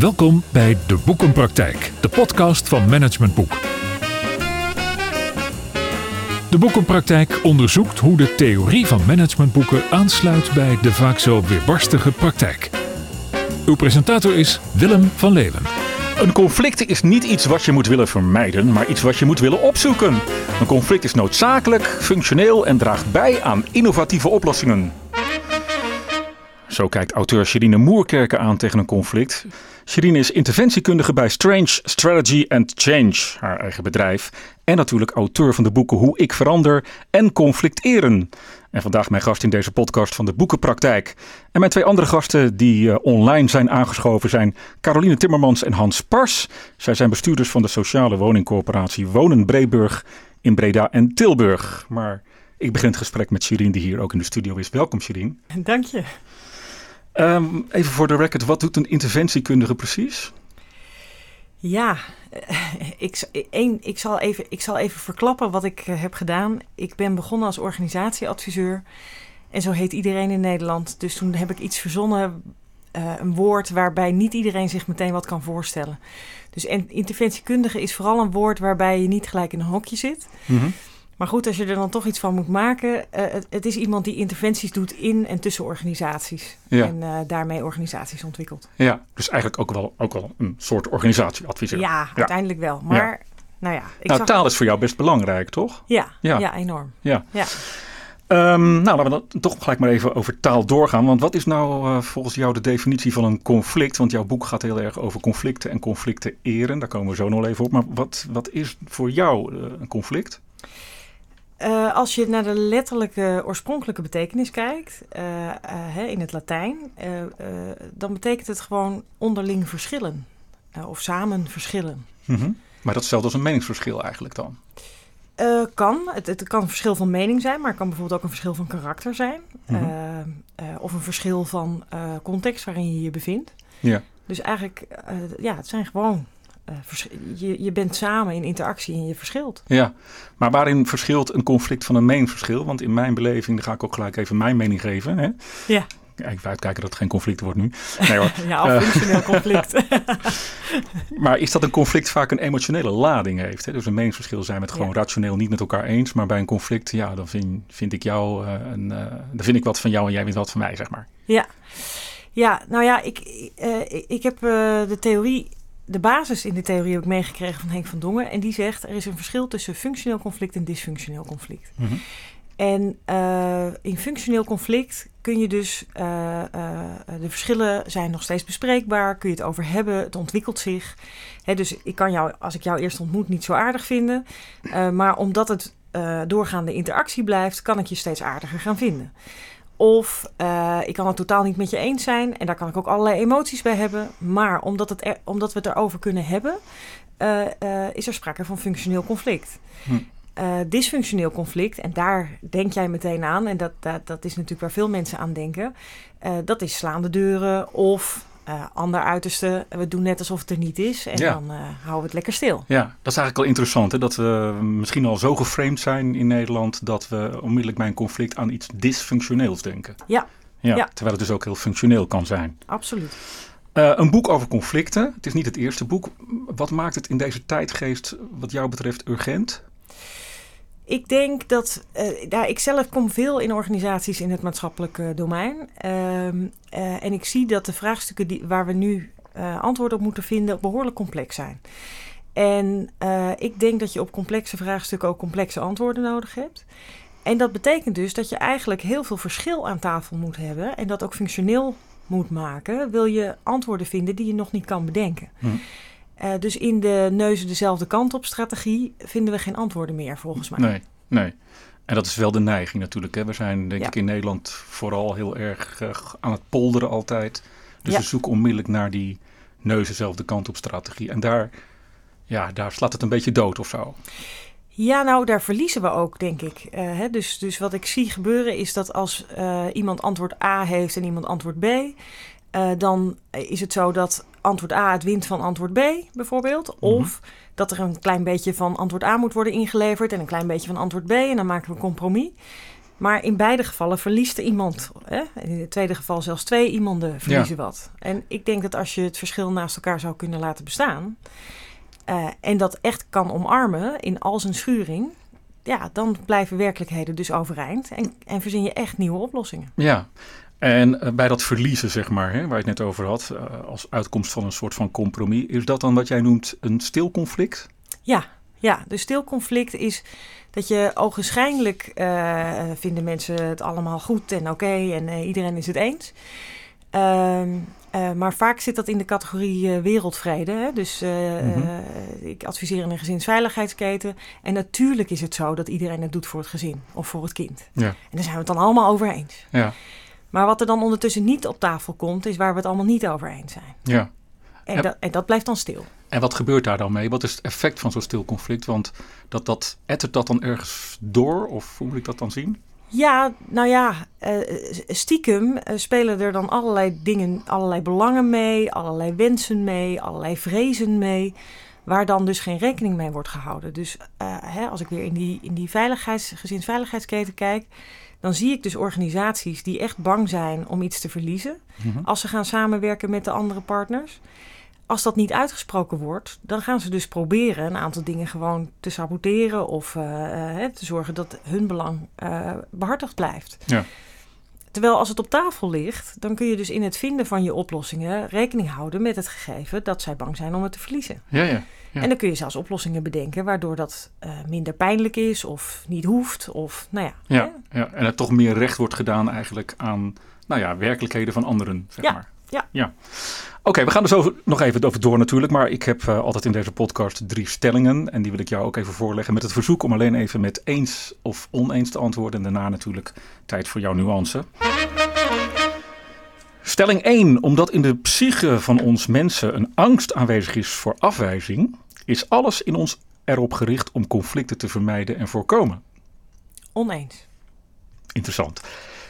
Welkom bij De Boekenpraktijk, de podcast van Management Boek. De Boekenpraktijk onderzoekt hoe de theorie van managementboeken aansluit bij de vaak zo weerbarstige praktijk. Uw presentator is Willem van Leeuwen. Een conflict is niet iets wat je moet willen vermijden, maar iets wat je moet willen opzoeken. Een conflict is noodzakelijk, functioneel en draagt bij aan innovatieve oplossingen. Zo kijkt auteur Sherine Moerkerken aan tegen een conflict. Sherine is interventiekundige bij Strange Strategy and Change, haar eigen bedrijf. En natuurlijk auteur van de boeken Hoe ik verander en Conflicteren. En vandaag mijn gast in deze podcast van de Boekenpraktijk. En mijn twee andere gasten die eh, online zijn aangeschoven zijn Caroline Timmermans en Hans Pars. Zij zijn bestuurders van de sociale woningcorporatie Wonen Breeburg in Breda en Tilburg. Maar ik begin het gesprek met Sherine die hier ook in de studio is. Welkom Sherine. Dank je. Ehm, even voor de record, wat doet een interventiekundige precies? Ja, ik, één, ik, zal even, ik zal even verklappen wat ik eh, heb gedaan. Ik ben begonnen als organisatieadviseur. En zo heet iedereen in Nederland. Dus toen heb ik iets verzonnen, uh, een woord waarbij niet iedereen zich meteen wat kan voorstellen. Dus interventiekundige is vooral een woord waarbij je niet gelijk in een hokje zit. Mm maar goed, als je er dan toch iets van moet maken, uh, het, het, is iemand die interventies doet in en tussen organisaties. En uh, daarmee organisaties ontwikkelt. Ja, dus eigenlijk ook wel, ook wel een soort organisatieadviseur. Ja, ja. uiteindelijk wel. Maar ja. nou ja. Ik nou, zag... taal is voor jou best belangrijk, toch? Ja, ja. enorm. Ja. ja. Um, nou, laten we dan toch gelijk maar even over taal doorgaan. Want wat is nou uh, volgens jou de definitie van een conflict? Want jouw boek gaat heel erg over conflicten en conflicten eren. Daar komen we zo nog even op. Maar wat, wat is voor jou een conflict? Uh, als je naar de letterlijke oorspronkelijke betekenis kijkt, uh, uh, in het Latijn, dan betekent het gewoon onderling verschillen. of samen verschillen. Mm -hmm. Maar dat stelt als een meningsverschil eigenlijk dan? kan. Het, het, kan een verschil van mening zijn, maar het kan bijvoorbeeld ook een verschil van karakter zijn. Mm -hmm. of een verschil van context waarin je je bevindt. Ja. Dus eigenlijk, ja, het zijn gewoon eh, je, je bent samen in interactie en je verschilt. Ja, maar waarin verschilt een conflict van een meningsverschil? Want in mijn beleving, dan ga ik ook gelijk even mijn mening geven. Hè? Ja. Even uitkijken dat het geen conflict wordt nu. Nee hoor. ja, of functioneel conflict. maar is dat een conflict vaak een emotionele lading heeft? Hè? Dus een meningsverschil zijn met gewoon rationeel niet met elkaar eens. Maar bij een conflict, ja, dan vind, vind ik jou, uh, een, uh, dan vind ik wat van jou en jij vindt wat van mij, zeg maar. Ja. Ja, nou ja, ik, uh, ik heb de theorie de basis in de theorie heb ik meegekregen van Henk van Dongen. En die zegt er is een verschil tussen functioneel conflict en dysfunctioneel conflict. Mm -hmm. En uh, in functioneel conflict kun je dus, uh, uh, de verschillen zijn nog steeds bespreekbaar, kun je het over hebben, het ontwikkelt zich. Hè, dus ik kan jou, als ik jou eerst ontmoet, niet zo aardig vinden. maar omdat het doorgaande interactie blijft, kan ik je steeds aardiger gaan vinden. Of uh, ik kan het totaal niet met je eens zijn. En daar kan ik ook allerlei emoties bij hebben. Maar omdat, het er, omdat we het erover kunnen hebben, uh, uh, is er sprake van functioneel conflict. Hm. dysfunctioneel conflict, en daar denk jij meteen aan, en dat, dat, dat is natuurlijk waar veel mensen aan denken, dat is slaande deuren of uh, ander uiterste, we doen net alsof het er niet is en dan uh, houden we het lekker stil. Ja, dat is eigenlijk wel interessant. Hè? Dat we misschien al zo geframed zijn in Nederland dat we onmiddellijk bij een conflict aan iets dysfunctioneels denken. Ja. Ja, ja. Terwijl het dus ook heel functioneel kan zijn. Absoluut. Uh, een boek over conflicten. Het is niet het eerste boek. Wat maakt het in deze tijdgeest wat jou betreft urgent? Ik denk dat, ja, ik zelf kom veel in organisaties in het maatschappelijke domein. Uh, uh, en ik zie dat de vraagstukken die, waar we nu uh, antwoorden op moeten vinden behoorlijk complex zijn. En ik denk dat je op complexe vraagstukken ook complexe antwoorden nodig hebt. En dat betekent dus dat je eigenlijk heel veel verschil aan tafel moet hebben en dat ook functioneel moet maken, wil je antwoorden vinden die je nog niet kan bedenken. Hm. Uh, dus in de neuzen dezelfde kant op strategie vinden we geen antwoorden meer, volgens mij. Nee, nee. En dat is wel de neiging natuurlijk. Hè. We zijn denk ja. ik in Nederland vooral heel erg uh, aan het polderen altijd. Dus ja. we zoeken onmiddellijk naar die neuzen dezelfde kant op strategie. En daar, ja, daar slaat het een beetje dood of zo. Ja, nou, daar verliezen we ook, denk ik. Uh, hè? Dus, dus wat ik zie gebeuren is dat als uh, iemand antwoord A heeft en iemand antwoord B, uh, dan is het zo dat antwoord A het wint van antwoord B, bijvoorbeeld. -hmm. Of dat er een klein beetje van antwoord A moet worden ingeleverd en een klein beetje van antwoord B. En dan maken we een compromis. Maar in beide gevallen verliest er iemand. Hè? In het tweede geval zelfs twee iemanden verliezen wat. En ik denk dat als je het verschil naast elkaar zou kunnen laten bestaan... Uh, en dat echt kan omarmen in al zijn schuring... ja, dan blijven werkelijkheden dus overeind. En, en verzin je echt nieuwe oplossingen. Ja, en uh, bij dat verliezen, zeg maar, hè, waar je het net over had... Uh, als uitkomst van een soort van compromis... is dat dan wat jij noemt een stil conflict? Ja, ja, de stil conflict is dat je ogenschijnlijk uh, vinden mensen het allemaal goed en oké okay en uh, iedereen is het eens. Uh, maar vaak zit dat in de categorie wereldvrede. Hè? Dus mm-hmm. ik adviseer in een gezinsveiligheidsketen. En natuurlijk is het zo dat iedereen het doet voor het gezin of voor het kind. Ja. En daar zijn we het dan allemaal over eens. Ja. Maar wat er dan ondertussen niet op tafel komt, is waar we het allemaal niet over eens zijn. Ja. En, dat, en dat blijft dan stil. En wat gebeurt daar dan mee? Wat is het effect van zo'n stil conflict? Want dat, dat ettert dat dan ergens door? Of hoe moet ik dat dan zien? Ja, nou ja, uh, stiekem uh, spelen er dan allerlei dingen, allerlei belangen mee, allerlei wensen mee, allerlei vrezen mee, waar dan dus geen rekening mee wordt gehouden. Dus uh, hè, als ik weer in die, in die veiligheids, gezinsveiligheidsketen kijk, dan zie ik dus organisaties die echt bang zijn om iets te verliezen mm-hmm. als ze gaan samenwerken met de andere partners als dat niet uitgesproken wordt, dan gaan ze dus proberen een aantal dingen gewoon te saboteren of uh, te zorgen dat hun belang uh, behartigd blijft. Ja. Terwijl als het op tafel ligt, dan kun je dus in het vinden van je oplossingen rekening houden met het gegeven dat zij bang zijn om het te verliezen. Ja, ja, ja. En dan kun je zelfs oplossingen bedenken waardoor dat uh, minder pijnlijk is of niet hoeft. Of, nou ja, ja, ja, en het toch meer recht wordt gedaan eigenlijk aan nou ja, werkelijkheden van anderen, zeg ja. maar. Ja. ja. Oké, we gaan dus nog even over door natuurlijk. Maar ik heb uh, altijd in deze podcast drie stellingen. En die wil ik jou ook even voorleggen. Met het verzoek om alleen even met eens of oneens te antwoorden. En daarna natuurlijk tijd voor jouw nuance. Stelling 1. Omdat in de psyche van ons mensen een angst aanwezig is voor afwijzing, is alles in ons erop gericht om conflicten te vermijden en voorkomen. Oneens. Interessant.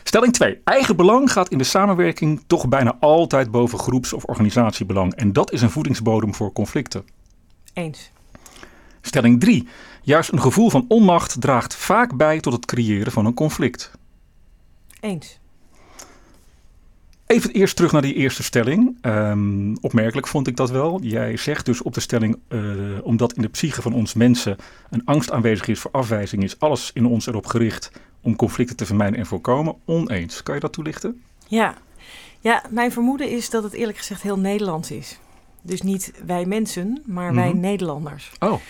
Stelling 2. Eigen belang gaat in de samenwerking toch bijna altijd boven groeps- of organisatiebelang. En dat is een voedingsbodem voor conflicten. Eens. Stelling 3. Juist een gevoel van onmacht draagt vaak bij tot het creëren van een conflict. Eens. Even eerst terug naar die eerste stelling. Um, opmerkelijk vond ik dat wel. Jij zegt dus op de stelling, uh, omdat in de psyche van ons mensen een angst aanwezig is voor afwijzing, is alles in ons erop gericht om conflicten te vermijden en voorkomen. Oneens. Kan je dat toelichten? Ja. ja, mijn vermoeden is dat het eerlijk gezegd heel Nederlands is. Dus niet wij mensen, maar wij mhm. Nederlanders. Oh.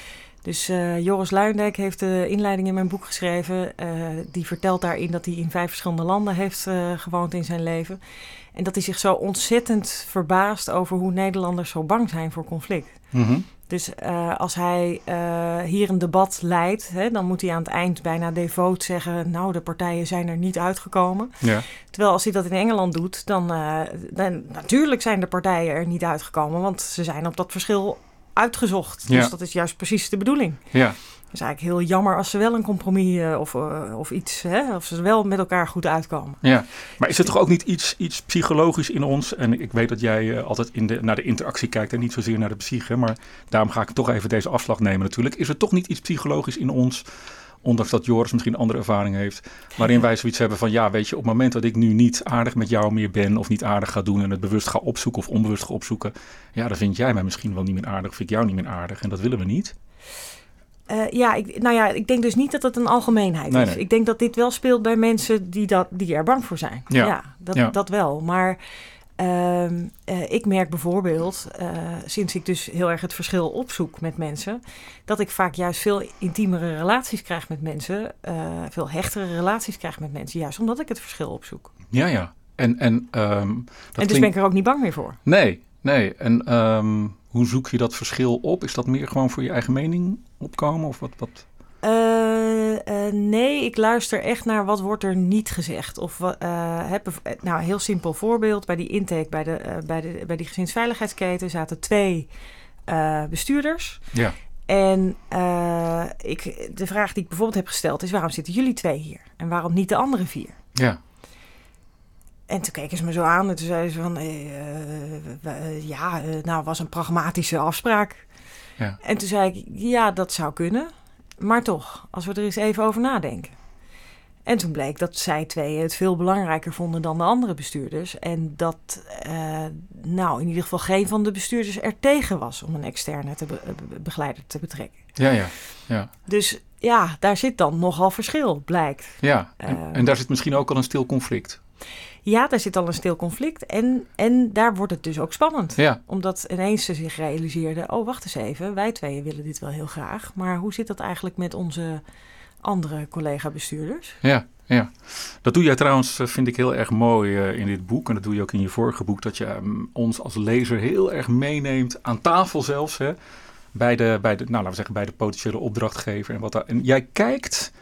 Dus uh, Joris Luindijk heeft de inleiding in mijn boek geschreven. Uh, die vertelt daarin dat hij in vijf verschillende landen heeft uh, gewoond in zijn leven. En dat hij zich zo ontzettend verbaast over hoe Nederlanders zo bang zijn voor conflict. Mm Dus uh, als hij uh, hier een debat leidt, hè, dan moet hij aan het eind bijna devoot zeggen: Nou, de partijen zijn er niet uitgekomen. Ja. Terwijl als hij dat in Engeland doet, dan, uh, dan natuurlijk zijn de partijen er niet uitgekomen, want ze zijn op dat verschil uitgezocht. Dus ja. dat is juist precies de bedoeling. Ja. Is eigenlijk heel jammer als ze wel een compromis uh, of, uh, of iets, hè, of ze wel met elkaar goed uitkomen. Ja, maar is er toch ook niet iets, iets psychologisch in ons? En ik weet dat jij uh, altijd in de, naar de interactie kijkt en niet zozeer naar de psyche, maar daarom ga ik toch even deze afslag nemen natuurlijk. Is er toch niet iets psychologisch in ons, ondanks dat Joris misschien andere ervaring heeft, waarin wij zoiets hebben van, ja weet je, op het moment dat ik nu niet aardig met jou meer ben of niet aardig ga doen en het bewust ga opzoeken of onbewust ga opzoeken, ja dan vind jij mij misschien wel niet meer aardig vind ik jou niet meer aardig en dat willen we niet. Uh, ja, ik, nou ja, ik denk dus niet dat het een algemeenheid nee, is. Nee. Ik denk dat dit wel speelt bij mensen die, dat, die er bang voor zijn. Ja, ja, dat, ja. dat wel. Maar uh, uh, ik merk bijvoorbeeld, eh, sinds ik dus heel erg het verschil opzoek met mensen, dat ik vaak juist veel intiemere relaties krijg met mensen, eh, veel hechtere relaties krijg met mensen, juist omdat ik het verschil opzoek. Ja, ja. En, en, um, dat en dus klinkt... ben ik er ook niet bang meer voor. Nee, nee. En um, hoe zoek je dat verschil op? Is dat meer gewoon voor je eigen mening opkomen? Of wat, wat? Uh, uh, nee, ik luister echt naar wat wordt er niet gezegd. Of uh, heb, nou, heel simpel voorbeeld. Bij die intake, bij, de, bij, de, bij die gezinsveiligheidsketen zaten twee bestuurders. Ja. En ik, de vraag die ik bijvoorbeeld heb gesteld is: waarom zitten jullie twee hier? En waarom niet de andere vier? Ja. En toen keken ze me zo aan en toen zeiden ze van, ja, nou was een pragmatische afspraak. Ja. En toen zei ik, ja, dat zou kunnen. Maar toch, als we er eens even over nadenken. En toen bleek dat zij tweeën het veel belangrijker vonden dan de andere bestuurders. En dat, uh, nou, in ieder geval geen van de bestuurders er tegen was om een externe te be begeleider te betrekken. Ja, ja, ja. Dus ja, daar zit dan nogal verschil, blijkt. Ja, en, uh, en daar zit misschien ook al een stil conflict. Ja, daar zit al een stil conflict. En, en daar wordt het dus ook spannend. Ja. Omdat ineens ze zich realiseerden: oh, wacht eens even, wij tweeën willen dit wel heel graag. Maar hoe zit dat eigenlijk met onze andere collega-bestuurders? Ja, ja. Dat doe jij trouwens, vind ik heel erg mooi uh, in dit boek. En dat doe je ook in je vorige boek. Dat je um, ons als lezer heel erg meeneemt aan tafel zelfs. Hè, bij, de, bij, de, nou, laten we zeggen, bij de potentiële opdrachtgever. En, wat daar, en jij kijkt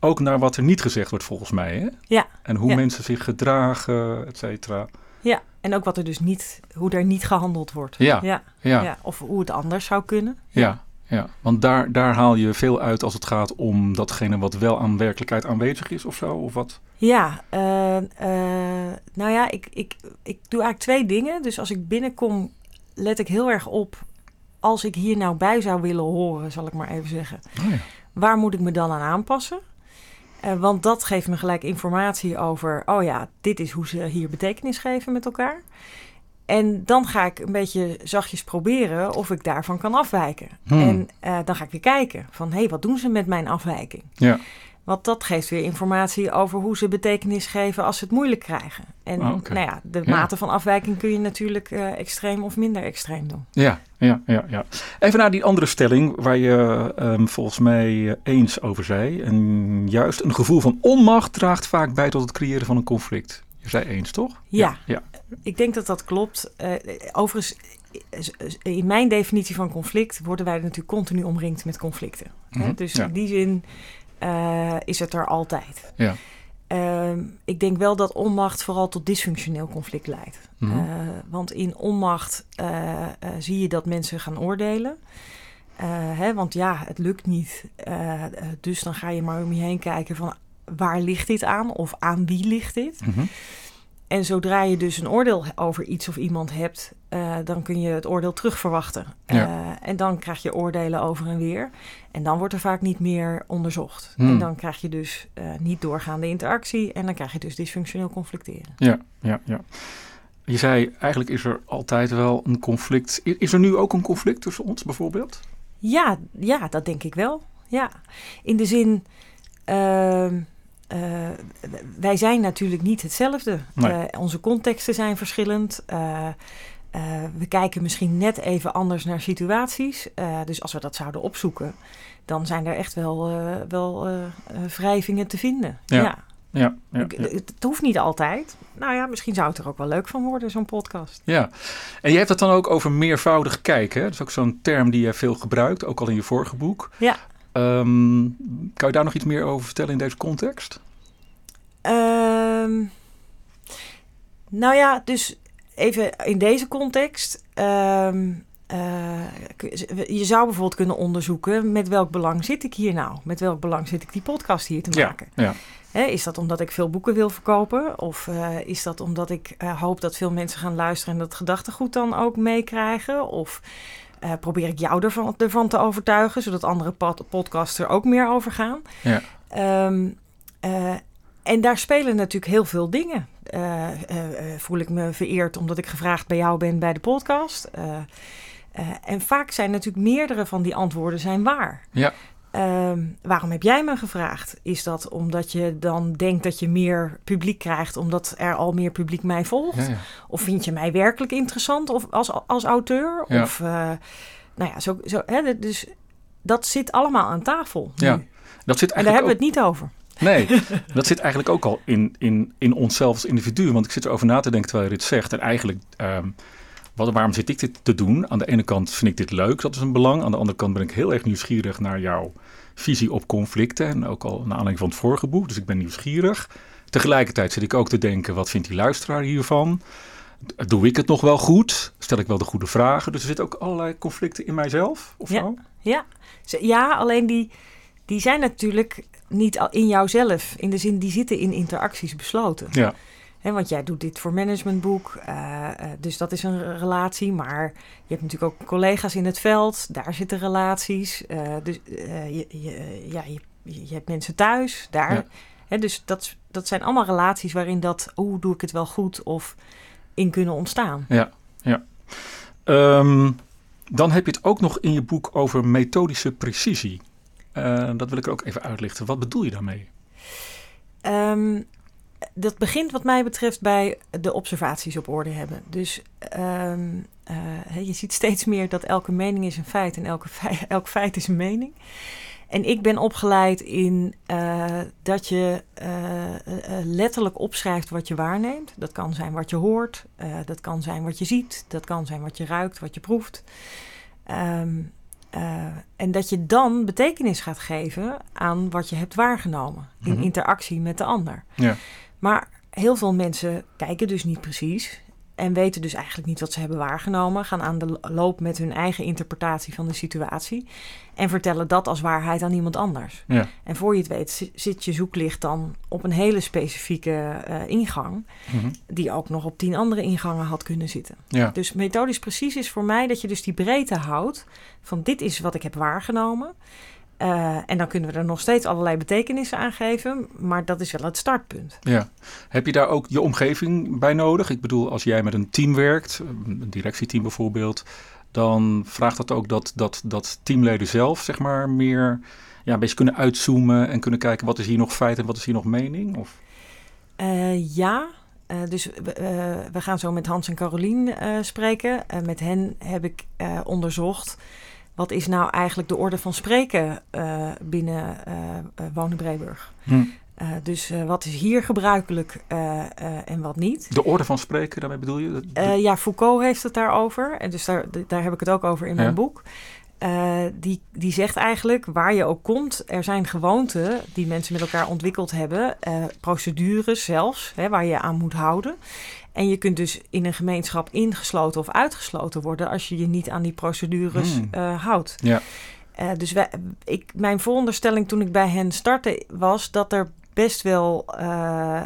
ook naar wat er niet gezegd wordt volgens mij. Hè? Ja. En hoe ja. mensen zich gedragen, et cetera. Ja, en ook wat er dus niet, hoe er niet gehandeld wordt. Ja. Ja. Ja. ja. Of hoe het anders zou kunnen. Ja, ja. want daar, daar haal je veel uit als het gaat om datgene wat wel aan werkelijkheid aanwezig is of zo, of wat? Ja, uh, uh, nou ja, ik, ik, ik doe eigenlijk twee dingen. Dus als ik binnenkom, let ik heel erg op, als ik hier nou bij zou willen horen, zal ik maar even zeggen. Oh ja. Waar moet ik me dan aan aanpassen? Uh, want dat geeft me gelijk informatie over, oh ja, dit is hoe ze hier betekenis geven met elkaar. En dan ga ik een beetje zachtjes proberen of ik daarvan kan afwijken. Hmm. En uh, dan ga ik weer kijken van, hé, hey, wat doen ze met mijn afwijking? Ja. Want dat geeft weer informatie over hoe ze betekenis geven als ze het moeilijk krijgen. En Oh, nou ja, de Ja. mate van afwijking kun je natuurlijk uh, extreem of minder extreem doen. Ja, ja, ja, ja. Even naar die andere stelling waar je um, volgens mij eh, eens over zei. En juist een gevoel van onmacht draagt vaak bij tot het creëren van een conflict. Je zei eens, toch? Ja. ja. Ik denk dat dat klopt. Uh, overigens, in mijn definitie van conflict worden wij natuurlijk continu omringd met conflicten. Mhm, Hè? Dus ja. in die zin uh, is het er altijd. Ja. Uh, ik denk wel dat onmacht vooral tot dysfunctioneel conflict leidt. Mhm. Uh, want in onmacht uh, zie je dat mensen gaan oordelen. Hè, want ja, het lukt niet. dus dan ga je maar om je heen kijken van waar ligt dit aan of aan wie ligt dit. Mhm. En zodra je dus een oordeel over iets of iemand hebt, uh, dan kun je het oordeel terugverwachten. Ja. Uh, en dan krijg je oordelen over en weer. En dan wordt er vaak niet meer onderzocht. Hmm. En dan krijg je dus uh, niet doorgaande interactie en dan krijg je dus dysfunctioneel conflicteren. Ja, ja, ja. Je zei, eigenlijk is er altijd wel een conflict. Is er nu ook een conflict tussen ons bijvoorbeeld? Ja, ja dat denk ik wel. Ja, in de zin... Uh, uh, wij zijn natuurlijk niet hetzelfde. Nee. Uh, onze contexten zijn verschillend. Uh, we kijken misschien net even anders naar situaties. dus als we dat zouden opzoeken, dan zijn er echt wel, wel wrijvingen te vinden. Ja. ja. Ja, ja, ja. Het hoeft niet altijd. Nou ja, misschien zou het er ook wel leuk van worden, zo'n podcast. Ja, en je hebt het dan ook over meervoudig kijken. Hè? Dat is ook zo'n term die je veel gebruikt, ook al in je vorige boek. Ja. Um, kan je daar nog iets meer over vertellen in deze context? Um, nou ja, dus even in deze context. Um, uh, je zou bijvoorbeeld kunnen onderzoeken met welk belang zit ik hier nou? Met welk belang zit ik die podcast hier te maken? Ja, ja. He, is dat omdat ik veel boeken wil verkopen? Of uh, is dat omdat ik uh, hoop dat veel mensen gaan luisteren en dat gedachtegoed dan ook meekrijgen? Of uh, probeer ik jou ervan, ervan, te overtuigen, zodat andere pod podcasts er ook meer over gaan? Ja. Um, en daar spelen natuurlijk heel veel dingen. Uh, voel ik me vereerd omdat ik gevraagd bij jou ben bij de podcast. En vaak zijn natuurlijk meerdere van die antwoorden zijn waar. Ja. Um, waarom heb jij me gevraagd? Is dat omdat je dan denkt dat je meer publiek krijgt omdat er al meer publiek mij volgt? Ja, ja. Of vind je mij werkelijk interessant of als, als auteur? Ja. Of, nou ja, zo, zo, hè, dus dat zit allemaal aan tafel. Ja. Nu. Dat zit en daar hebben we het niet over. Nee, dat zit eigenlijk ook al in, in, in onszelf als individu. Want ik zit erover na te denken terwijl je dit zegt. En eigenlijk, um, wat, waarom zit ik dit te doen? Aan de ene kant vind ik dit leuk, dat is een belang. Aan de andere kant ben ik heel erg nieuwsgierig naar jouw visie op conflicten. En ook al naar aanleiding van het vorige boek. Dus ik ben nieuwsgierig. Tegelijkertijd zit ik ook te denken, wat vindt die luisteraar hiervan? Doe ik het nog wel goed? Stel ik wel de goede vragen? Dus er zitten ook allerlei conflicten in mijzelf of ja. zo? Ja. ja, alleen die, die zijn natuurlijk niet al in jouzelf. In de zin, die zitten in interacties besloten. Ja. He, want jij doet dit voor managementboek, uh, dus dat is een relatie. Maar je hebt natuurlijk ook collega's in het veld, daar zitten relaties. Uh, dus je, je, ja, je, je, hebt mensen thuis, daar. Ja. Dus dat, dat zijn allemaal relaties waarin dat, hoe doe ik het wel goed of in kunnen ontstaan. Ja, ja. Ehm, dan heb je het ook nog in je boek over methodische precisie. Dat wil ik ook even uitlichten. Wat bedoel je daarmee? Um, dat begint wat mij betreft bij de observaties op orde hebben. Dus um, uh, je ziet steeds meer dat elke mening is een feit en elke feit, elk feit is een mening. En ik ben opgeleid in uh, dat je uh, letterlijk opschrijft wat je waarneemt. Dat kan zijn wat je hoort, dat kan zijn wat je ziet, dat kan zijn wat je ruikt, wat je proeft. Um, en dat je dan betekenis gaat geven aan wat je hebt waargenomen in mm -hmm. interactie met de ander. Ja. Maar heel veel mensen kijken dus niet precies en weten dus eigenlijk niet wat ze hebben waargenomen, gaan aan de loop met hun eigen interpretatie van de situatie en vertellen dat als waarheid aan iemand anders. Ja. En voor je het weet zit je zoeklicht dan op een hele specifieke uh, ingang, mm -hmm. die ook nog op tien andere ingangen had kunnen zitten. Ja. Dus methodisch precies is voor mij dat je dus die breedte houdt van dit is wat ik heb waargenomen. Uh, en dan kunnen we er nog steeds allerlei betekenissen aan geven, maar dat is wel het startpunt. Ja. Heb je daar ook je omgeving bij nodig? Ik bedoel, als jij met een team werkt, een directieteam bijvoorbeeld, dan vraagt dat ook dat, dat, dat teamleden zelf, zeg maar, meer ja, een beetje kunnen uitzoomen en kunnen kijken wat is hier nog feit en wat is hier nog mening? Of? Uh, ja, uh, dus we, we, gaan zo met Hans en Carolien spreken. met hen heb ik onderzocht wat is nou eigenlijk de orde van spreken uh, binnen uh, Wonen Breeburg? Hm. dus wat is hier gebruikelijk en wat niet? De orde van spreken, daarmee bedoel je? ja, Foucault heeft het daarover. En dus daar, daar heb ik het ook over in mijn boek. die, die zegt eigenlijk, waar je ook komt, er zijn gewoonten die mensen met elkaar ontwikkeld hebben, procedures zelfs, hè, waar je aan moet houden. En je kunt dus in een gemeenschap ingesloten of uitgesloten worden als je je niet aan die procedures hmm. uh, houdt. Ja. Uh, dus wij, ik, mijn vooronderstelling toen ik bij hen startte was dat er best wel uh,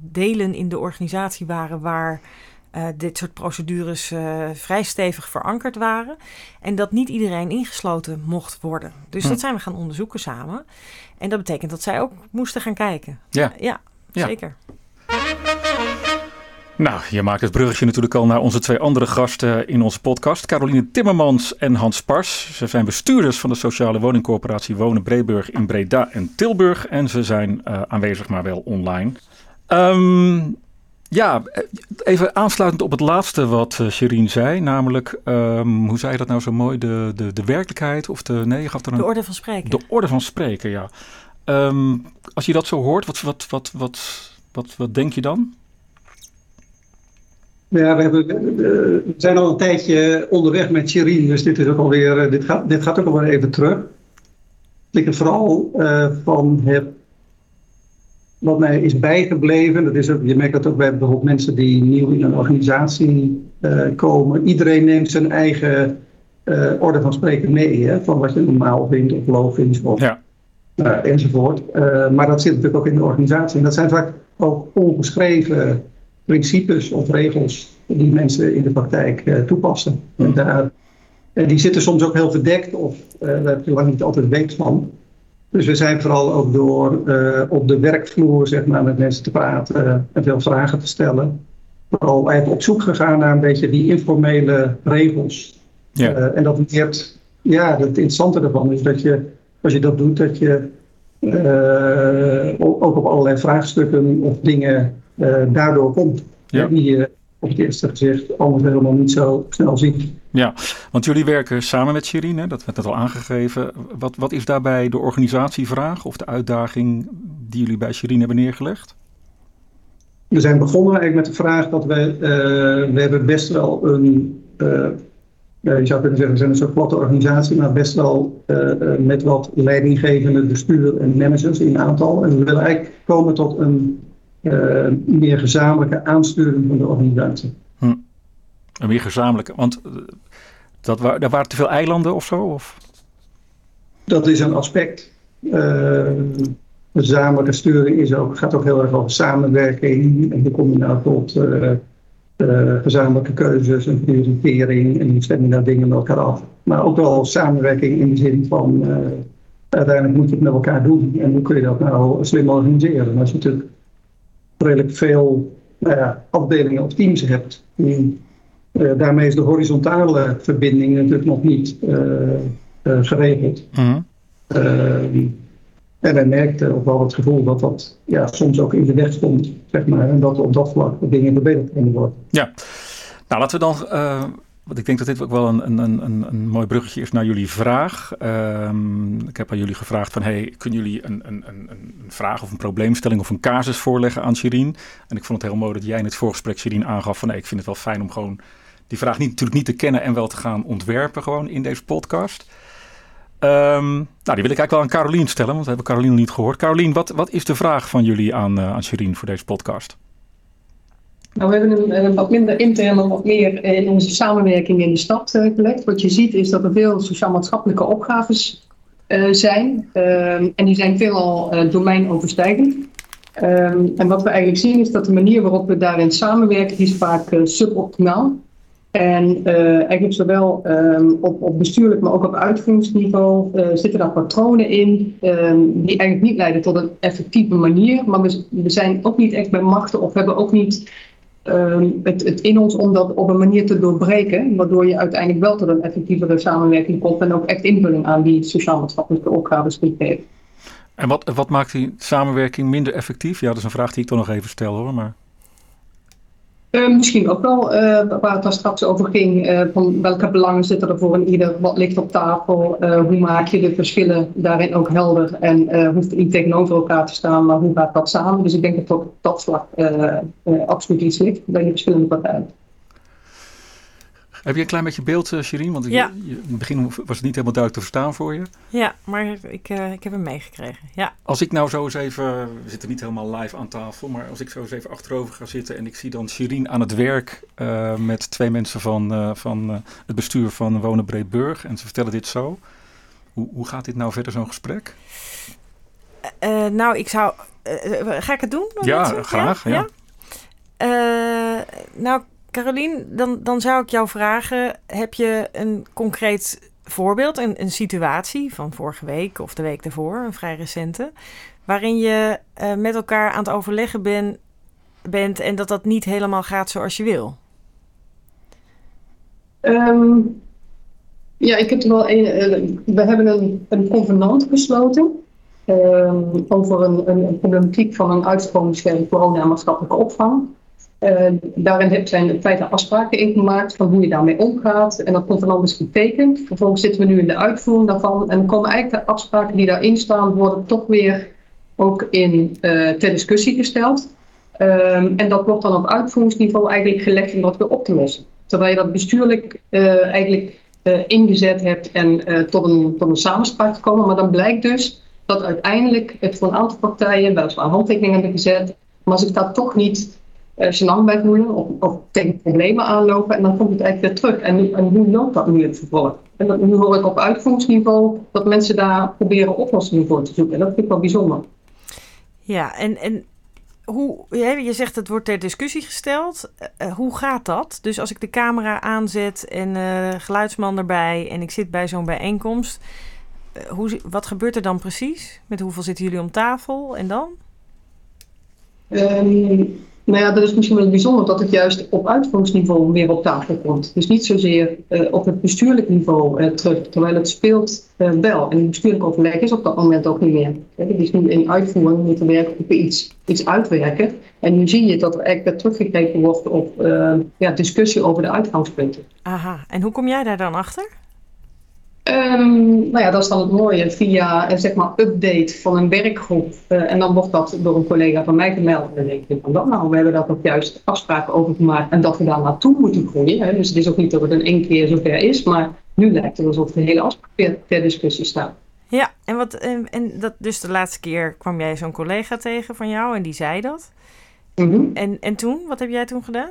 delen in de organisatie waren waar dit soort procedures vrij stevig verankerd waren. En dat niet iedereen ingesloten mocht worden. Dus hmm. dat zijn we gaan onderzoeken samen. En dat betekent dat zij ook moesten gaan kijken. Ja, ja, ja. zeker. Nou, je maakt het bruggetje natuurlijk al naar onze twee andere gasten in onze podcast. Caroline Timmermans en Hans Pars. Ze zijn bestuurders van de sociale woningcorporatie Wonen Breeburg in Breda en Tilburg. En ze zijn uh, aanwezig, maar wel online. Um, ja, even aansluitend op het laatste wat uh, Sherine zei. Namelijk, um, hoe zei je dat nou zo mooi? De, de, de werkelijkheid of de... Nee, je gaf er een... De orde van spreken. De orde van spreken, ja. Um, als je dat zo hoort, wat, wat, wat, wat, wat, wat denk je dan? Ja, we, hebben, we zijn al een tijdje onderweg met Shirin, dus dit, is ook alweer, eh, dit, gaat, dit gaat ook alweer even terug. Ik het vooral uh, van heb, wat mij is bijgebleven, dat is ook, je merkt dat ook bij bijvoorbeeld mensen die nieuw in een organisatie uh, komen. Iedereen neemt zijn eigen uh, orde van spreken mee, hè, van wat je normaal vindt of logisch of ja. enzovoort. maar dat zit natuurlijk ook in de organisatie. En dat zijn vaak ook ongeschreven principes of regels die mensen in de praktijk uh, toepassen. En, daar, en die zitten soms ook heel verdekt of daar heb je lang niet altijd weet van. Dus we zijn vooral ook door uh, op de werkvloer zeg maar, met mensen te praten en veel vragen te stellen. Vooral even op zoek gegaan naar een beetje die informele regels. Ja. en dat leert, ja, het interessante ervan is dat je, als je dat doet, dat je ook op allerlei vraagstukken of dingen daardoor komt. Ja. Die je op het eerste gezicht anders helemaal niet zo snel ziet. Ja, want jullie werken samen met Sherine, dat werd net al aangegeven. Wat, wat is daarbij de organisatievraag of de uitdaging die jullie bij Sherine hebben neergelegd? We zijn begonnen eigenlijk met de vraag dat we, uh, we hebben best wel een, uh, je zou kunnen zeggen, we zijn een soort platte organisatie, maar best wel met wat leidinggevende bestuur en managers in aantal. En we willen eigenlijk komen tot een uh, meer gezamenlijke aansturing van de organisatie. Hm. Een meer gezamenlijke, want eh, dat wa daar waren te veel eilanden of zo? Of? Dat is een aspect. Uh, gezamenlijke sturing is ook, gaat ook heel erg over samenwerking. En dan kom je nou tot uh, uh, gezamenlijke keuzes en prioritering en die stemmen daar dingen met elkaar af. Maar ook wel samenwerking in de zin van uiteindelijk moet je het met elkaar doen. En hoe kun je dat nou slim organiseren? En als je natuurlijk redelijk veel ja, afdelingen of teams hebt, uh, daarmee is de horizontale verbinding natuurlijk nog niet uh, geregeld. Mhm. en wij merkten ook wel het gevoel dat dat ja, soms ook in de weg stond, zeg maar, en dat op dat vlak dingen verbeterd kunnen worden. Ja, nou laten we dan want ik denk dat dit ook wel een, een, een, een mooi bruggetje is naar jullie vraag. Um, ik heb aan jullie gevraagd van, hey, kunnen jullie een, een, een, een vraag of een probleemstelling of een casus voorleggen aan Shirin? En ik vond het heel mooi dat jij in het voorgesprek Shirin aangaf van, hey, ik vind het wel fijn om gewoon die vraag niet, natuurlijk niet te kennen en wel te gaan ontwerpen gewoon in deze podcast. Um, nou, die wil ik eigenlijk wel aan Carolien stellen, want we hebben Carolien niet gehoord. Carolien, wat, wat is de vraag van jullie aan, uh, aan Shirin voor deze podcast? Nou, we hebben een, wat minder intern en wat meer in onze samenwerking in de stad uh, gelegd. Wat je ziet is dat er veel sociaal-maatschappelijke opgaves zijn. Um, en die zijn veelal uh, domeinoverstijgend. Um, en wat we eigenlijk zien is dat de manier waarop we daarin samenwerken, die is vaak suboptimaal. En eigenlijk zowel um, op, op, bestuurlijk, maar ook op uitvoeringsniveau zitten daar patronen in die eigenlijk niet leiden tot een effectieve manier. Maar we, we zijn ook niet echt bij machten of hebben ook niet Ehm, het, het, in ons om dat op een manier te doorbreken, waardoor je uiteindelijk wel tot een effectievere samenwerking komt en ook echt invulling aan die sociaal-maatschappelijke opgaves geven. En wat, wat maakt die samenwerking minder effectief? Ja, dat is een vraag die ik toch nog even stel hoor. Maar... Uh, misschien ook wel, uh, waar het daar straks over ging, uh, van welke belangen zitten er voor een ieder, wat ligt op tafel, hoe maak je de verschillen daarin ook helder en hoeft er niet tegenover elkaar te staan, maar hoe gaat dat samen? Dus ik denk dat op dat vlak absoluut iets ligt bij die verschillende partijen. Heb je een klein beetje beeld, uh, Sherine? Want ja. in het begin was het niet helemaal duidelijk te verstaan voor je. Ja, maar ik, uh, ik heb hem meegekregen. Ja. Als ik nou zo eens even, we zitten niet helemaal live aan tafel, maar als ik zo eens even achterover ga zitten en ik zie dan Sherine aan het werk uh, met twee mensen van, van het bestuur van Wonen Breedburg en ze vertellen dit zo. Hoe, hoe gaat dit nou verder, zo'n gesprek? nou, ik zou. ga ik het doen? Ja, graag. Ja. ja. nou, Carolien, dan, dan zou ik jou vragen: heb je een concreet voorbeeld, een, een situatie van vorige week of de week daarvoor, een vrij recente, waarin je uh, met elkaar aan het overleggen ben, bent en dat dat niet helemaal gaat zoals je wil? Um, ja, ik heb er wel een. Uh, we hebben een, een convenant gesloten. Um, over een, een, een, problematiek van een uitstromingsschema corona en maatschappelijke opvang. Uh, daarin zijn in feite afspraken in gemaakt van hoe je daarmee omgaat. En dat convenant is getekend. Vervolgens zitten we nu in de uitvoering daarvan. En dan komen eigenlijk de afspraken die daarin staan, worden toch weer ook in, uh, ter discussie gesteld. Um, en dat wordt dan op uitvoeringsniveau eigenlijk gelegd om dat weer op te lossen. Terwijl je dat bestuurlijk uh, eigenlijk ingezet hebt en tot, een, tot een samenspraak komen. Maar dan blijkt dus dat uiteindelijk het voor een aantal partijen weliswaar handtekeningen hebben gezet. Maar ik dat toch niet uh, gênant bij voelen of, of tegen problemen aanlopen en dan komt het eigenlijk weer terug. En, en hoe loopt dat nu in het vervolg? En dat, nu hoor ik op uitvoeringsniveau dat mensen daar proberen oplossingen voor te zoeken. En dat vind ik wel bijzonder. Ja, en, en hoe, je zegt het wordt ter discussie gesteld. Uh, hoe gaat dat? Dus als ik de camera aanzet en uh, geluidsman erbij en ik zit bij zo'n bijeenkomst. hoe, wat gebeurt er dan precies? Met hoeveel zitten jullie om tafel en dan? Um, nou ja, dat is misschien wel bijzonder dat het juist op uitvoeringsniveau weer op tafel komt. Dus niet zozeer uh, op het bestuurlijk niveau uh, terug, terwijl het speelt uh, wel. En het bestuurlijk overleg is op dat moment ook niet meer. Het is nu in uitvoering, moeten werken op iets, iets uitwerken. En nu zie je dat er eigenlijk weer teruggekeken wordt op ja, discussie over de uitgangspunten. Aha, en hoe kom jij daar dan achter? Um, nou ja, dat is dan het mooie via een zeg maar, update van een werkgroep. Uh, en dan wordt dat door een collega van mij gemeld. En dan denk ik van dat nou, we hebben daar ook juist afspraken over gemaakt. En dat we daar naartoe moeten groeien. Hè. Dus het is ook niet dat het in één keer zover is. Maar nu lijkt het alsof de hele afspraak ter, ter discussie staat. Ja, en, wat, en, en dat, dus de laatste keer kwam jij zo'n collega tegen van jou en die zei dat. Mm -hmm. en, en toen, wat heb jij toen gedaan?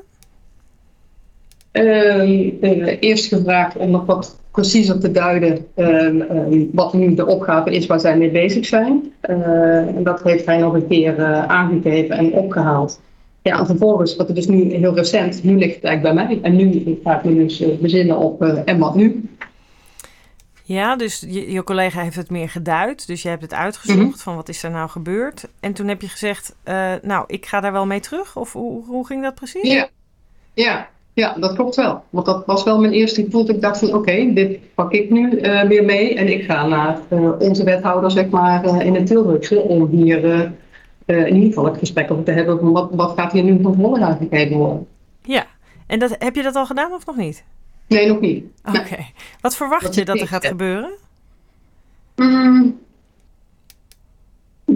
Uh, eerst gevraagd om nog wat preciezer te duiden uh, wat nu de opgave is waar zij mee bezig zijn. En dat heeft hij nog een keer uh, aangegeven en opgehaald. Ja, en vervolgens, wat er dus nu heel recent, nu ligt het eigenlijk bij mij. En nu ga ik me dus bezinnen op en wat nu. Ja, dus je, je collega heeft het meer geduid. Dus je hebt het uitgezocht Mhm. van wat is er nou gebeurd. En toen heb je gezegd, eh, nou, ik ga daar wel mee terug. Of hoe, hoe ging dat precies? Ja. Ja. Ja, dat klopt wel. Want dat was wel mijn eerste gevoel. Ik dacht van oké, dit pak ik nu eh, weer mee. En ik ga naar eh, onze wethouder zeg maar eh, in het Tilburgse. Om hier in ieder geval het gesprek over te hebben. Van wat, wat gaat hier nu van vervolg aangegeven worden? Ja. En dat, heb je dat al gedaan of nog niet? Nee, nog niet. Oké. Wat verwacht Dat je dat er gaat gebeuren? Mm.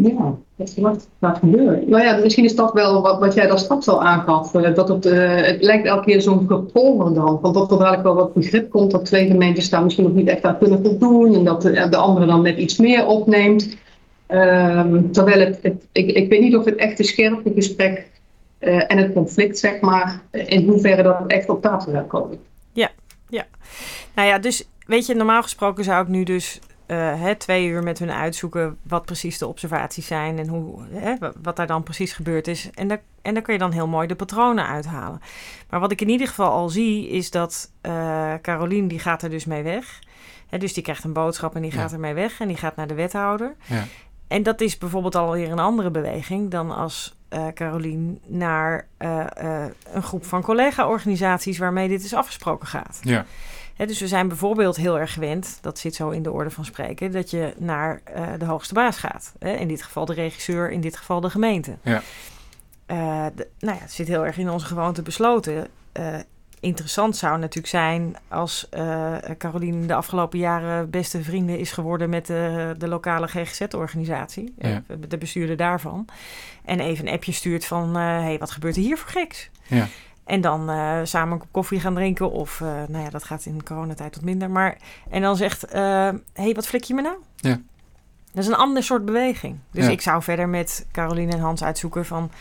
Ja, wat verwacht ik gaat gebeuren? Nou ja, misschien is dat wel wat, wat jij daar straks al aangaf. eh, dat het, eh, het lijkt elke keer zo'n gepolder dan. Want dat er dadelijk wel wat begrip komt dat twee gemeentes daar misschien nog niet echt aan kunnen voldoen. En dat de, de andere dan net iets meer opneemt. Ehm, terwijl het, het ik, ik weet niet of het echte scherpe gesprek eh, en het conflict, zeg maar, in hoeverre dat echt op tafel gaat komen. Nou ja, dus weet je, normaal gesproken zou ik nu dus eh, hè, twee uur met hun uitzoeken wat precies de observaties zijn en hoe, hè, wa- wat daar dan precies gebeurd is. En daar, en daar kun je dan heel mooi de patronen uithalen. Maar wat ik in ieder geval al zie, is dat eh Carolien, die gaat er dus mee weg. Hè, dus die krijgt een boodschap en die Ja. gaat ermee weg en die gaat naar de wethouder. Ja. En dat is bijvoorbeeld alweer een andere beweging dan als eh Carolien naar een groep van collega-organisaties waarmee dit is afgesproken gaat. Ja. Dus we zijn bijvoorbeeld heel erg gewend, dat zit zo in de orde van spreken, dat je naar eh, de hoogste baas gaat. In dit geval de regisseur, in dit geval de gemeente. Ja. De- nou ja, het zit heel erg in onze gewoonte besloten. Eh, interessant zou natuurlijk zijn als Carolien de afgelopen jaren beste vrienden is geworden met de, de lokale GGZ-organisatie, Ja. de bestuurder daarvan. En even een appje stuurt van, hé, hey, wat gebeurt er hier voor geks? Ja. En dan eh, samen een kop koffie gaan drinken. Of, eh, nou ja, dat gaat in de coronatijd wat minder. Maar, en dan zegt, hé, hey, wat flik je me nou? Ja. Dat is een ander soort beweging. Dus Ja. ik zou verder met Caroline en Hans uitzoeken van...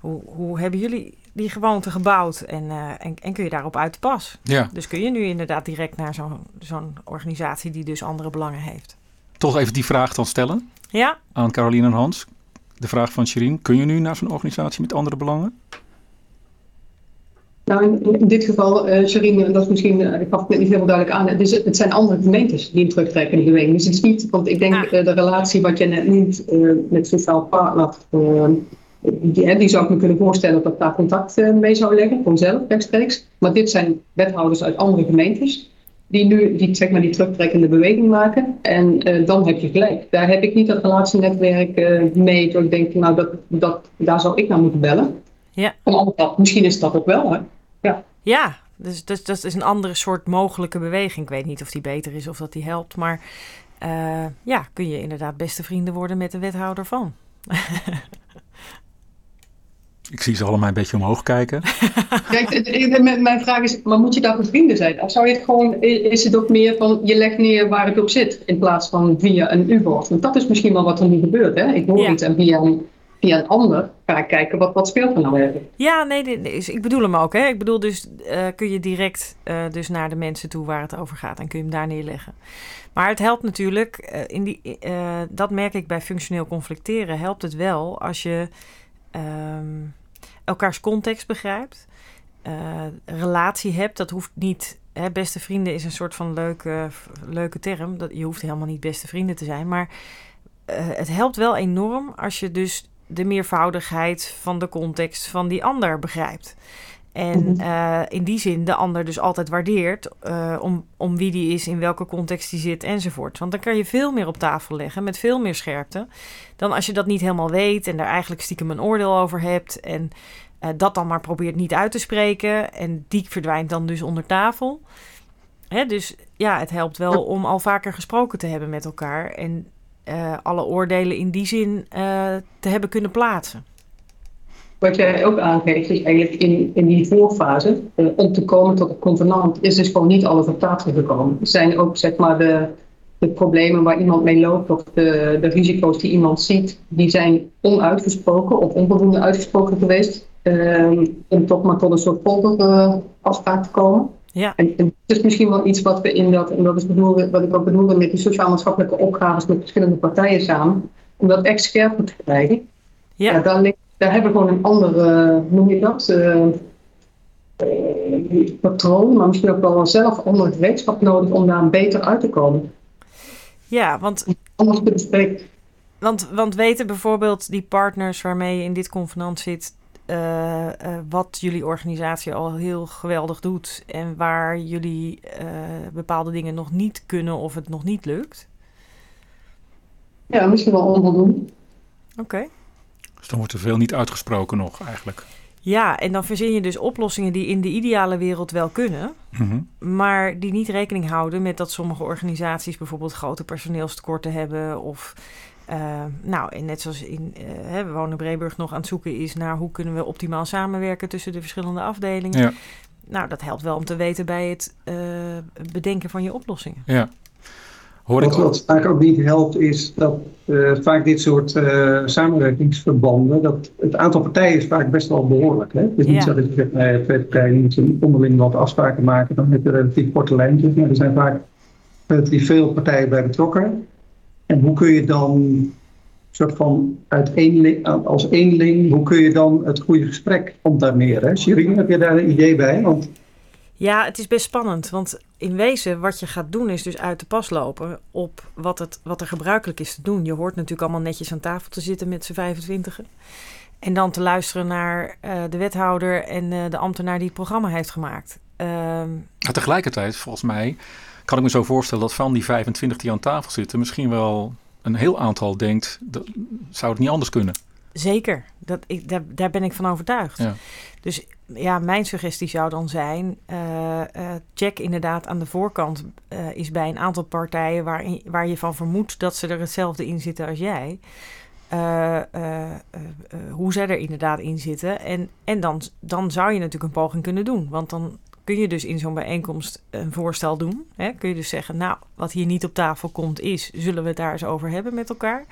Hoe, hoe hebben jullie die gewoonte gebouwd? En, eh, en, en kun je daarop uit de pas? ja. Dus kun je nu inderdaad direct naar zo'n zo'n organisatie... die dus andere belangen heeft. Toch even die vraag dan stellen Ja? aan Caroline en Hans. De vraag van Shirin. Kun je nu naar zo'n organisatie met andere belangen? Nou, in, in dit geval, Sherine, dat is misschien, eh, ik gaf het niet helemaal duidelijk aan, het, is, het zijn andere gemeentes die een terugtrekkende beweging. Dus het is niet, want ik denk Ah. eh, de relatie wat je net noemt met sociaal partner, die, zou ik me kunnen voorstellen dat daar contact mee zou leggen, vanzelf rechtstreeks. Maar dit zijn wethouders uit andere gemeentes die nu die, zeg maar, die terugtrekkende beweging maken. En dan heb je gelijk. Daar heb ik niet dat relatienetwerk eh, mee, dat ik denk, nou, dat, dat, daar zou ik naar moeten bellen. Ja. Kant, misschien is dat ook wel, hè. Ja, dus, dus dat is een andere soort mogelijke beweging. Ik weet niet of die beter is of dat die helpt. Maar eh, ja, kun je inderdaad beste vrienden worden met de wethouder van. Ik zie ze allemaal een beetje omhoog kijken. Kijk, mijn- vraag is, maar moet je daar voor vrienden zijn? Of zou je het gewoon, is het ook meer van, je legt neer waar het op zit, in plaats van via een U-boot? Want dat is misschien wel wat er nu gebeurt, hè? Ik hoor Ja. iets en via een, via een ander ga ik kijken, wat, wat speelt er nou eigenlijk? Ja, nee, ik bedoel hem ook. Hè. Ik bedoel dus, eh, kun je direct eh, dus naar de mensen toe waar het over gaat en kun je hem daar neerleggen. Maar het helpt natuurlijk, eh, in die, dat merk ik bij functioneel conflicteren, helpt het wel als je ehm, elkaars context begrijpt, relatie hebt. Dat hoeft niet, beste vrienden is een soort van leuke, leuke term. Dat, je hoeft helemaal niet beste vrienden te zijn, maar het helpt wel enorm als je dus de meervoudigheid van de context van die ander begrijpt. En Mhm. eh, in die zin de ander dus altijd waardeert eh, om, om wie die is, in welke context die zit enzovoort. Want dan kan je veel meer op tafel leggen met veel meer scherpte dan als je dat niet helemaal weet en daar eigenlijk stiekem een oordeel over hebt en eh, dat dan maar probeert niet uit te spreken en die verdwijnt dan dus onder tafel. Hè, dus ja, het helpt wel om al vaker gesproken te hebben met elkaar en eh, alle oordelen in die zin eh, te hebben kunnen plaatsen. Wat jij ook aangeeft, is eigenlijk in, in die voorfase, eh, om te komen tot een convenant, is dus gewoon niet alles op tafel gekomen. Er zijn ook, zeg maar, de, de problemen waar iemand mee loopt, of de, de risico's die iemand ziet, die zijn onuitgesproken of onvoldoende uitgesproken geweest, eh, om toch maar tot een soort polder afspraak te komen. Ja. En, en het is misschien wel iets wat we in dat, en dat is bedoelde, wat ik ook bedoelde met die sociaal-maatschappelijke opgaves met verschillende partijen samen, om dat echt scherper te krijgen. Ja. Ja, daar, ligt, daar hebben we gewoon een andere, hoe noem je dat, eh, eh, patroon, maar misschien ook wel zelf ander gereedschap nodig om daar beter uit te komen. Ja, want, anders bespreken. want, want weten bijvoorbeeld die partners waarmee je in dit convenant zit... eh, eh, wat jullie organisatie al heel geweldig doet... en waar jullie eh, bepaalde dingen nog niet kunnen of het nog niet lukt? Ja, misschien wel onvoldoende. Oké. Dus dan wordt er veel niet uitgesproken nog eigenlijk. Ja, en dan verzin je dus oplossingen die in de ideale wereld wel kunnen... Mhm. maar die niet rekening houden met dat sommige organisaties bijvoorbeeld grote personeelstekorten hebben of eh, nou, en net zoals in, eh, hè, we wonen in Breburg nog aan het zoeken is naar hoe kunnen we optimaal samenwerken tussen de verschillende afdelingen. Ja. Nou, dat helpt wel om te weten bij het eh, bedenken van je oplossingen. Ja. Hoor ik Wat, vaak ook niet helpt, is dat eh, vaak dit soort eh, samenwerkingsverbanden, dat het aantal partijen is vaak best wel behoorlijk. Hè? Het is niet Ja. zo dat je zegt, nee, twee partijen moeten onderling wat afspraken maken, dan heb je relatief korte lijntjes. Maar er zijn vaak relatief veel partijen bij betrokken. En hoe kun je dan soort van uit eenling, als eenling, hoe kun je dan het goede gesprek ontdarmeren? Shirin, heb je daar een idee bij? Want Ja, het is best spannend. Want in wezen, wat je gaat doen, is dus uit de pas lopen op wat, het, wat er gebruikelijk is te doen. Je hoort natuurlijk allemaal netjes aan tafel te zitten met z'n 25. En dan te luisteren naar eh, de wethouder en eh, de ambtenaar die het programma heeft gemaakt. Ehm, Maar tegelijkertijd, volgens mij, kan ik me zo voorstellen dat van die 25 die aan tafel zitten, misschien wel een heel aantal denkt, dat, zou het niet anders kunnen? zeker, dat, ik, daar, daar ben ik van overtuigd. Ja. Dus ja, mijn suggestie zou dan zijn: eh, eh, check inderdaad aan de voorkant eh, is bij een aantal partijen waar, waar je van vermoedt dat ze er hetzelfde in zitten als jij. hoe zij er inderdaad in zitten. En, en dan, dan zou je natuurlijk een poging kunnen doen. Want dan kun je dus in zo'n bijeenkomst een voorstel doen. Hè? Kun je dus zeggen, nou, wat hier niet op tafel komt is... zullen we het daar eens over hebben met elkaar?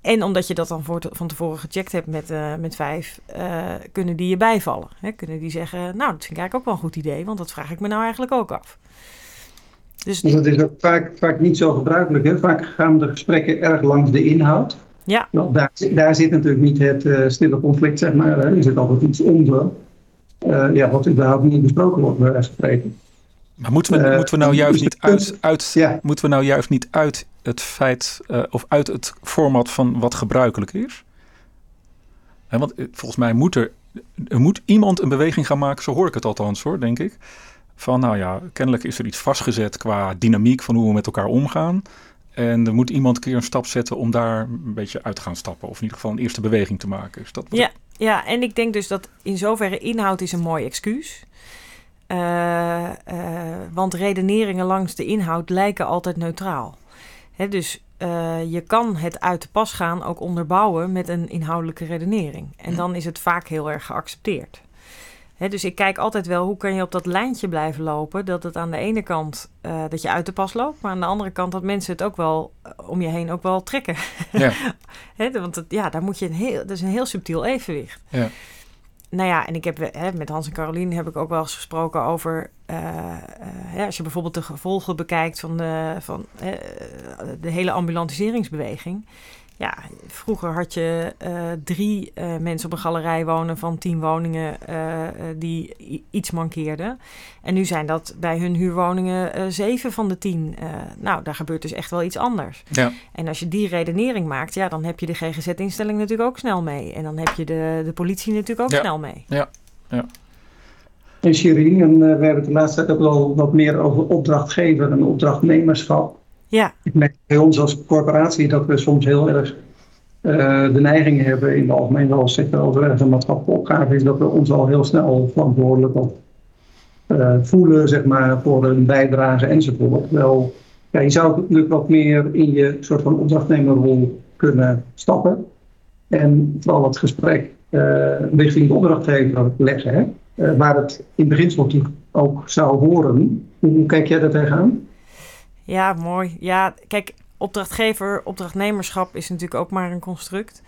En omdat je dat dan voor te- van tevoren gecheckt hebt met, eh, met vijf... eh, kunnen die je bijvallen. Hè? Kunnen die zeggen, nou, dat vind ik eigenlijk ook wel een goed idee... want dat vraag ik me nou eigenlijk ook af. Dus Dus dat is ook vaak, vaak niet zo gebruikelijk. Hè? Vaak gaan de gesprekken erg langs de inhoud. ja, Want daar, daar zit natuurlijk niet het eh, stille conflict, zeg maar. Hè? Er zit altijd iets onder. Eh, ja, wat überhaupt niet besproken wordt, bij wijze van spreken. Maar moeten we, Eh, moeten we nou dus juist niet uit, uit, Ja. moeten we nou juist niet uit het feit eh, of uit het format van wat gebruikelijk is? Hè, want eh, volgens mij moet er, er moet iemand een beweging gaan maken, zo hoor ik het althans hoor, denk ik. Van nou ja, kennelijk is er iets vastgezet qua dynamiek van hoe we met elkaar omgaan. En er moet iemand een keer een stap zetten om daar een beetje uit te gaan stappen. Of in ieder geval een eerste beweging te maken. Is dat wat Ja, ja, en ik denk dus dat in zoverre inhoud is een mooi excuus. Eh, eh, want redeneringen langs de inhoud lijken altijd neutraal. Hè, dus eh, je kan het uit de pas gaan ook onderbouwen met een inhoudelijke redenering. En dan is het vaak heel erg geaccepteerd. Dus ik kijk altijd wel hoe kan je op dat lijntje blijven lopen. Dat het aan de ene kant eh, dat je uit de pas loopt, maar aan de andere kant dat mensen het ook wel eh, om je heen ook wel trekken. Ja. Want ja, daar moet je een heel, dat is een heel subtiel evenwicht. Ja. Nou ja, en ik heb hè, met Hans en Caroline heb ik ook wel eens gesproken over. eh, als je bijvoorbeeld de gevolgen bekijkt van de, van, de hele ambulantiseringsbeweging. Ja, vroeger had je eh, drie eh, mensen op een galerij wonen van tien woningen eh, eh, die iets mankeerden. En nu zijn dat bij hun huurwoningen eh, zeven van de tien. Eh, nou, daar gebeurt dus echt wel iets anders. Ja. En als je die redenering maakt, ja, dan heb je de GGZ-instelling natuurlijk ook snel mee. En dan heb je de, de politie natuurlijk ook Ja. snel mee. En Shirin, en, we hebben het de laatste tijd ook wel wat meer over opdrachtgever en opdrachtnemerschap. Ja, Ik merk bij ons als corporatie dat we soms heel erg eh, de neiging hebben, in de algemeen wel zeker over ergens een maatschappelijke opgave is, dat we ons al heel snel verantwoordelijk op, eh, voelen, zeg maar, voor een bijdrage enzovoort. Wel, ja, je zou natuurlijk wat meer in je soort van opdrachtnemerrol kunnen stappen. En vooral het gesprek eh, richting de opdrachtgever leggen, hè? Waar het in beginsel natuurlijk ook zou horen. Hoe kijk jij daar tegenaan? Ja, mooi. Ja, kijk, opdrachtgever, opdrachtnemerschap is natuurlijk ook maar een construct.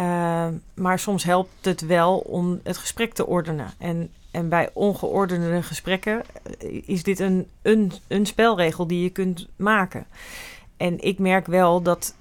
Uh, maar soms helpt het wel om het gesprek te ordenen. En, en bij ongeordende gesprekken eh, is dit een, een, een spelregel die je kunt maken. En ik merk wel dat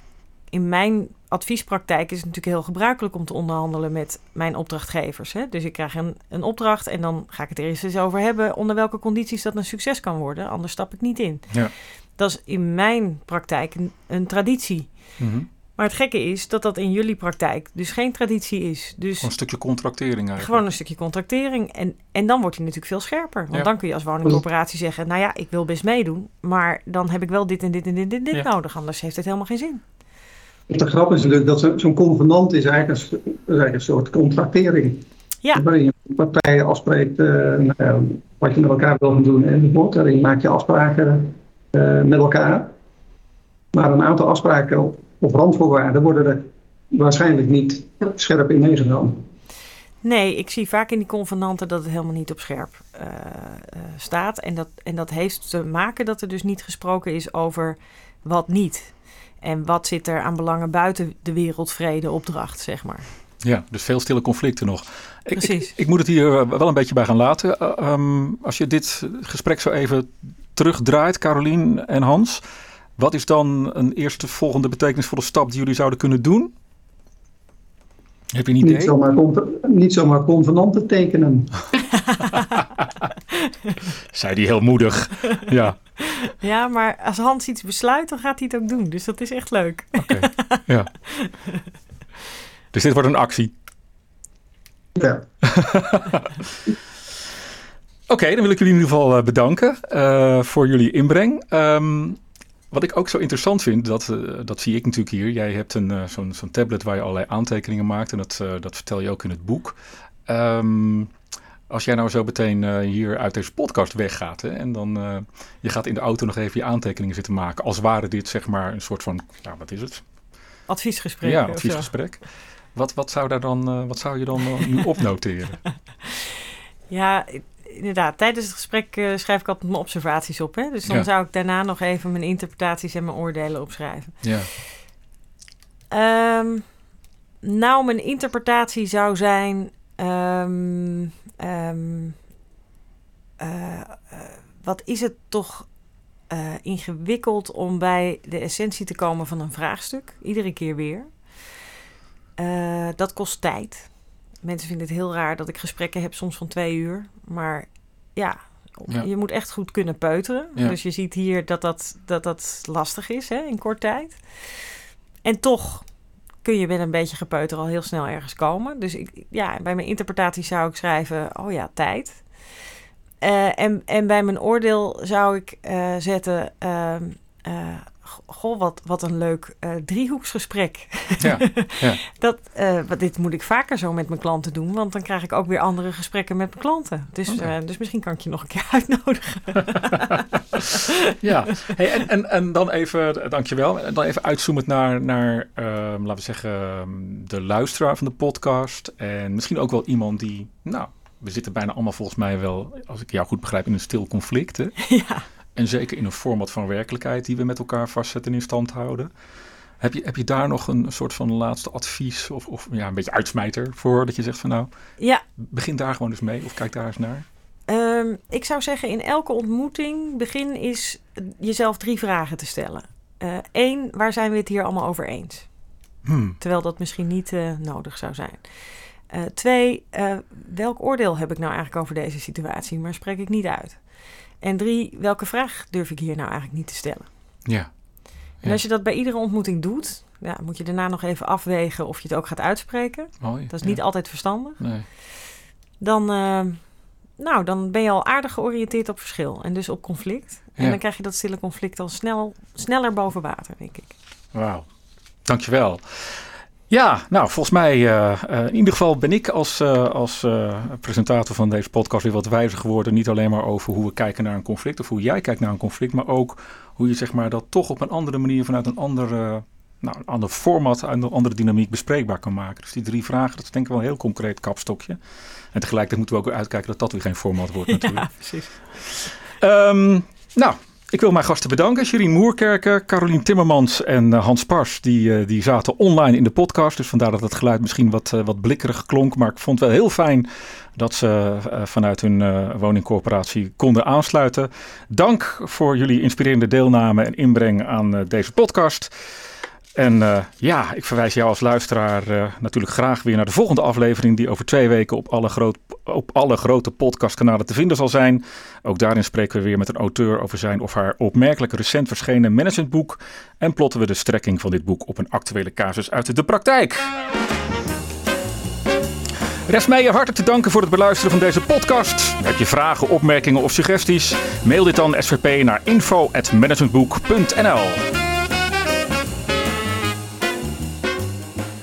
in mijn adviespraktijk is het natuurlijk heel gebruikelijk om te onderhandelen met mijn opdrachtgevers. Hè? Dus ik krijg een, een opdracht en dan ga ik het er eens eens over hebben onder welke condities dat een succes kan worden. Anders stap ik niet in. Ja. Dat is in mijn praktijk een, een traditie. Mhm. Maar het gekke is dat dat in jullie praktijk dus geen traditie is. Dus Gewoon een stukje contractering eigenlijk. gewoon een stukje contractering. En, en dan wordt hij natuurlijk veel scherper. Want Ja. dan kun je als woningcorporatie zeggen... nou ja, ik wil best meedoen... maar dan heb ik wel dit en dit en dit en dit Ja. nodig. Anders heeft het helemaal geen zin. De grap is natuurlijk dat zo- zo'n convenant is eigenlijk een, s- is eigenlijk een soort contractering. Ja. Waarin je partijen afspreekt eh, nou ja, wat je met elkaar wil gaan doen enzovoort. Daarin maak je afspraken met elkaar. Maar een aantal afspraken of randvoorwaarden worden er waarschijnlijk niet scherp in meegenomen. Nee, ik zie vaak in die convenanten dat het helemaal niet op scherp eh, eh, staat. En dat, en dat heeft te maken dat er dus niet gesproken is over wat niet. En wat zit er aan belangen buiten de wereldvrede opdracht, zeg maar. Ja, dus veel stille conflicten nog. Ik, Precies. Ik, ik moet het hier eh, wel een beetje bij gaan laten. Eh, ehm, als je dit gesprek zo even terugdraait, Carolien en Hans. Wat is dan een eerste volgende betekenisvolle stap die jullie zouden kunnen doen? Heb je een idee? Niet zomaar, niet zomaar convenanten tekenen. Zei die heel moedig. ja, Ja, maar als Hans iets besluit, dan gaat hij het ook doen. Dus dat is echt leuk. oké. ja. Dus dit wordt een actie. Ja. Oké, dan wil ik jullie in ieder geval eh, bedanken eh, voor jullie inbreng. Ehm, wat ik ook zo interessant vind, dat, eh, dat zie ik natuurlijk hier. Jij hebt een, zo'n, zo'n tablet waar je allerlei aantekeningen maakt. En dat, dat vertel je ook in het boek. Ehm, als jij nou zo meteen hier uit deze podcast weggaat. Hè, en dan je gaat in de auto nog even je aantekeningen zitten maken. Als ware dit zeg maar een soort van, ja, wat is het? Adviesgesprek. ja, adviesgesprek. Wat, wat, zou daar dan, wat zou je dan nu opnoteren? Ja, inderdaad. Tijdens het gesprek eh, schrijf ik altijd mijn observaties op. Hè? Dus dan Ja. zou ik daarna nog even mijn interpretaties en mijn oordelen opschrijven. ja. Ehm, nou, mijn interpretatie zou zijn. ehm, ehm, eh, eh, wat is het toch ingewikkeld om bij de essentie te komen van een vraagstuk? Iedere keer weer. Dat kost tijd. Mensen vinden het heel raar dat ik gesprekken heb, soms van twee uur. Maar ja, Ja. je moet echt goed kunnen peuteren. Ja. Dus je ziet hier dat dat, dat, dat lastig is hè, in kort tijd. En toch kun je met een beetje gepeuter al heel snel ergens komen. Dus ik, ja, bij mijn interpretatie zou ik schrijven, oh ja, tijd. Eh, en, en bij mijn oordeel zou ik eh, zetten, eh, goh, wat, wat een leuk eh, driehoeksgesprek. Ja, ja. Dat, wat, dit moet ik vaker zo met mijn klanten doen, want dan krijg ik ook weer andere gesprekken met mijn klanten. Dus, Oké. eh, dus misschien kan ik je nog een keer uitnodigen. Ja, hey, en, en, en dan even, dankjewel. En dan even uitzoomend naar, naar ehm, laten we zeggen, ehm, de luisteraar van de podcast. En misschien ook wel iemand die, nou, we zitten bijna allemaal volgens mij wel, als ik jou goed begrijp, in een stil conflict. Hè? ja. En zeker in een format van werkelijkheid die we met elkaar vastzetten en in stand houden. Heb je, heb je daar nog een soort van laatste advies of, of ja, een beetje uitsmijter voor? Dat je zegt van nou, ja, begin daar gewoon eens mee of kijk daar eens naar. Ehm, ik zou zeggen, in elke ontmoeting begin is jezelf drie vragen te stellen. Eén, waar zijn we het hier allemaal over eens? Hmm, Terwijl dat misschien niet eh, nodig zou zijn. Eh, twee, eh, welk oordeel heb ik nou eigenlijk over deze situatie, maar spreek ik niet uit? En drie, welke vraag durf ik hier nou eigenlijk niet te stellen? ja, En als je dat bij iedere ontmoeting doet, ja, moet je daarna nog even afwegen of je het ook gaat uitspreken. mooi. Dat is ja. niet altijd verstandig. Nee. dan, eh, nou, dan ben je al aardig georiënteerd op verschil en dus op conflict. En Ja. dan krijg je dat stille conflict al snel, sneller boven water, denk ik. Wauw, dankjewel. Ja, nou, volgens mij, eh, eh, in ieder geval ben ik als, eh, als presentator van deze podcast weer wat wijzer geworden. Niet alleen maar over hoe we kijken naar een conflict of hoe jij kijkt naar een conflict, maar ook hoe je zeg maar, dat toch op een andere manier vanuit een andere, nou, een ander format, een andere dynamiek bespreekbaar kan maken. Dus die drie vragen, dat is denk ik wel een heel concreet kapstokje. En tegelijkertijd moeten we ook uitkijken dat dat weer geen format wordt natuurlijk. Ja, precies. Ehm, nou, ik wil mijn gasten bedanken. Sherien Moerkerken, Carolien Timmermans en eh, Hans Pars. Die, eh, die zaten online in de podcast. Dus vandaar dat het geluid misschien wat, eh, wat blikkerig klonk. Maar ik vond het wel heel fijn dat ze vanuit hun woningcorporatie konden aansluiten. Dank voor jullie inspirerende deelname en inbreng aan deze podcast. En eh, ja, ik verwijs jou als luisteraar eh, natuurlijk graag weer naar de volgende aflevering. Die over twee weken op alle groot, op alle grote podcastkanalen te vinden zal zijn. Ook daarin spreken we weer met een auteur over zijn of haar opmerkelijk recent verschenen managementboek. En plotten we de strekking van dit boek op een actuele casus uit de praktijk. Rest mij je hartelijk te danken voor het beluisteren van deze podcast. Heb je vragen, opmerkingen of suggesties? Mail dit dan SVP naar info.managementboek.nl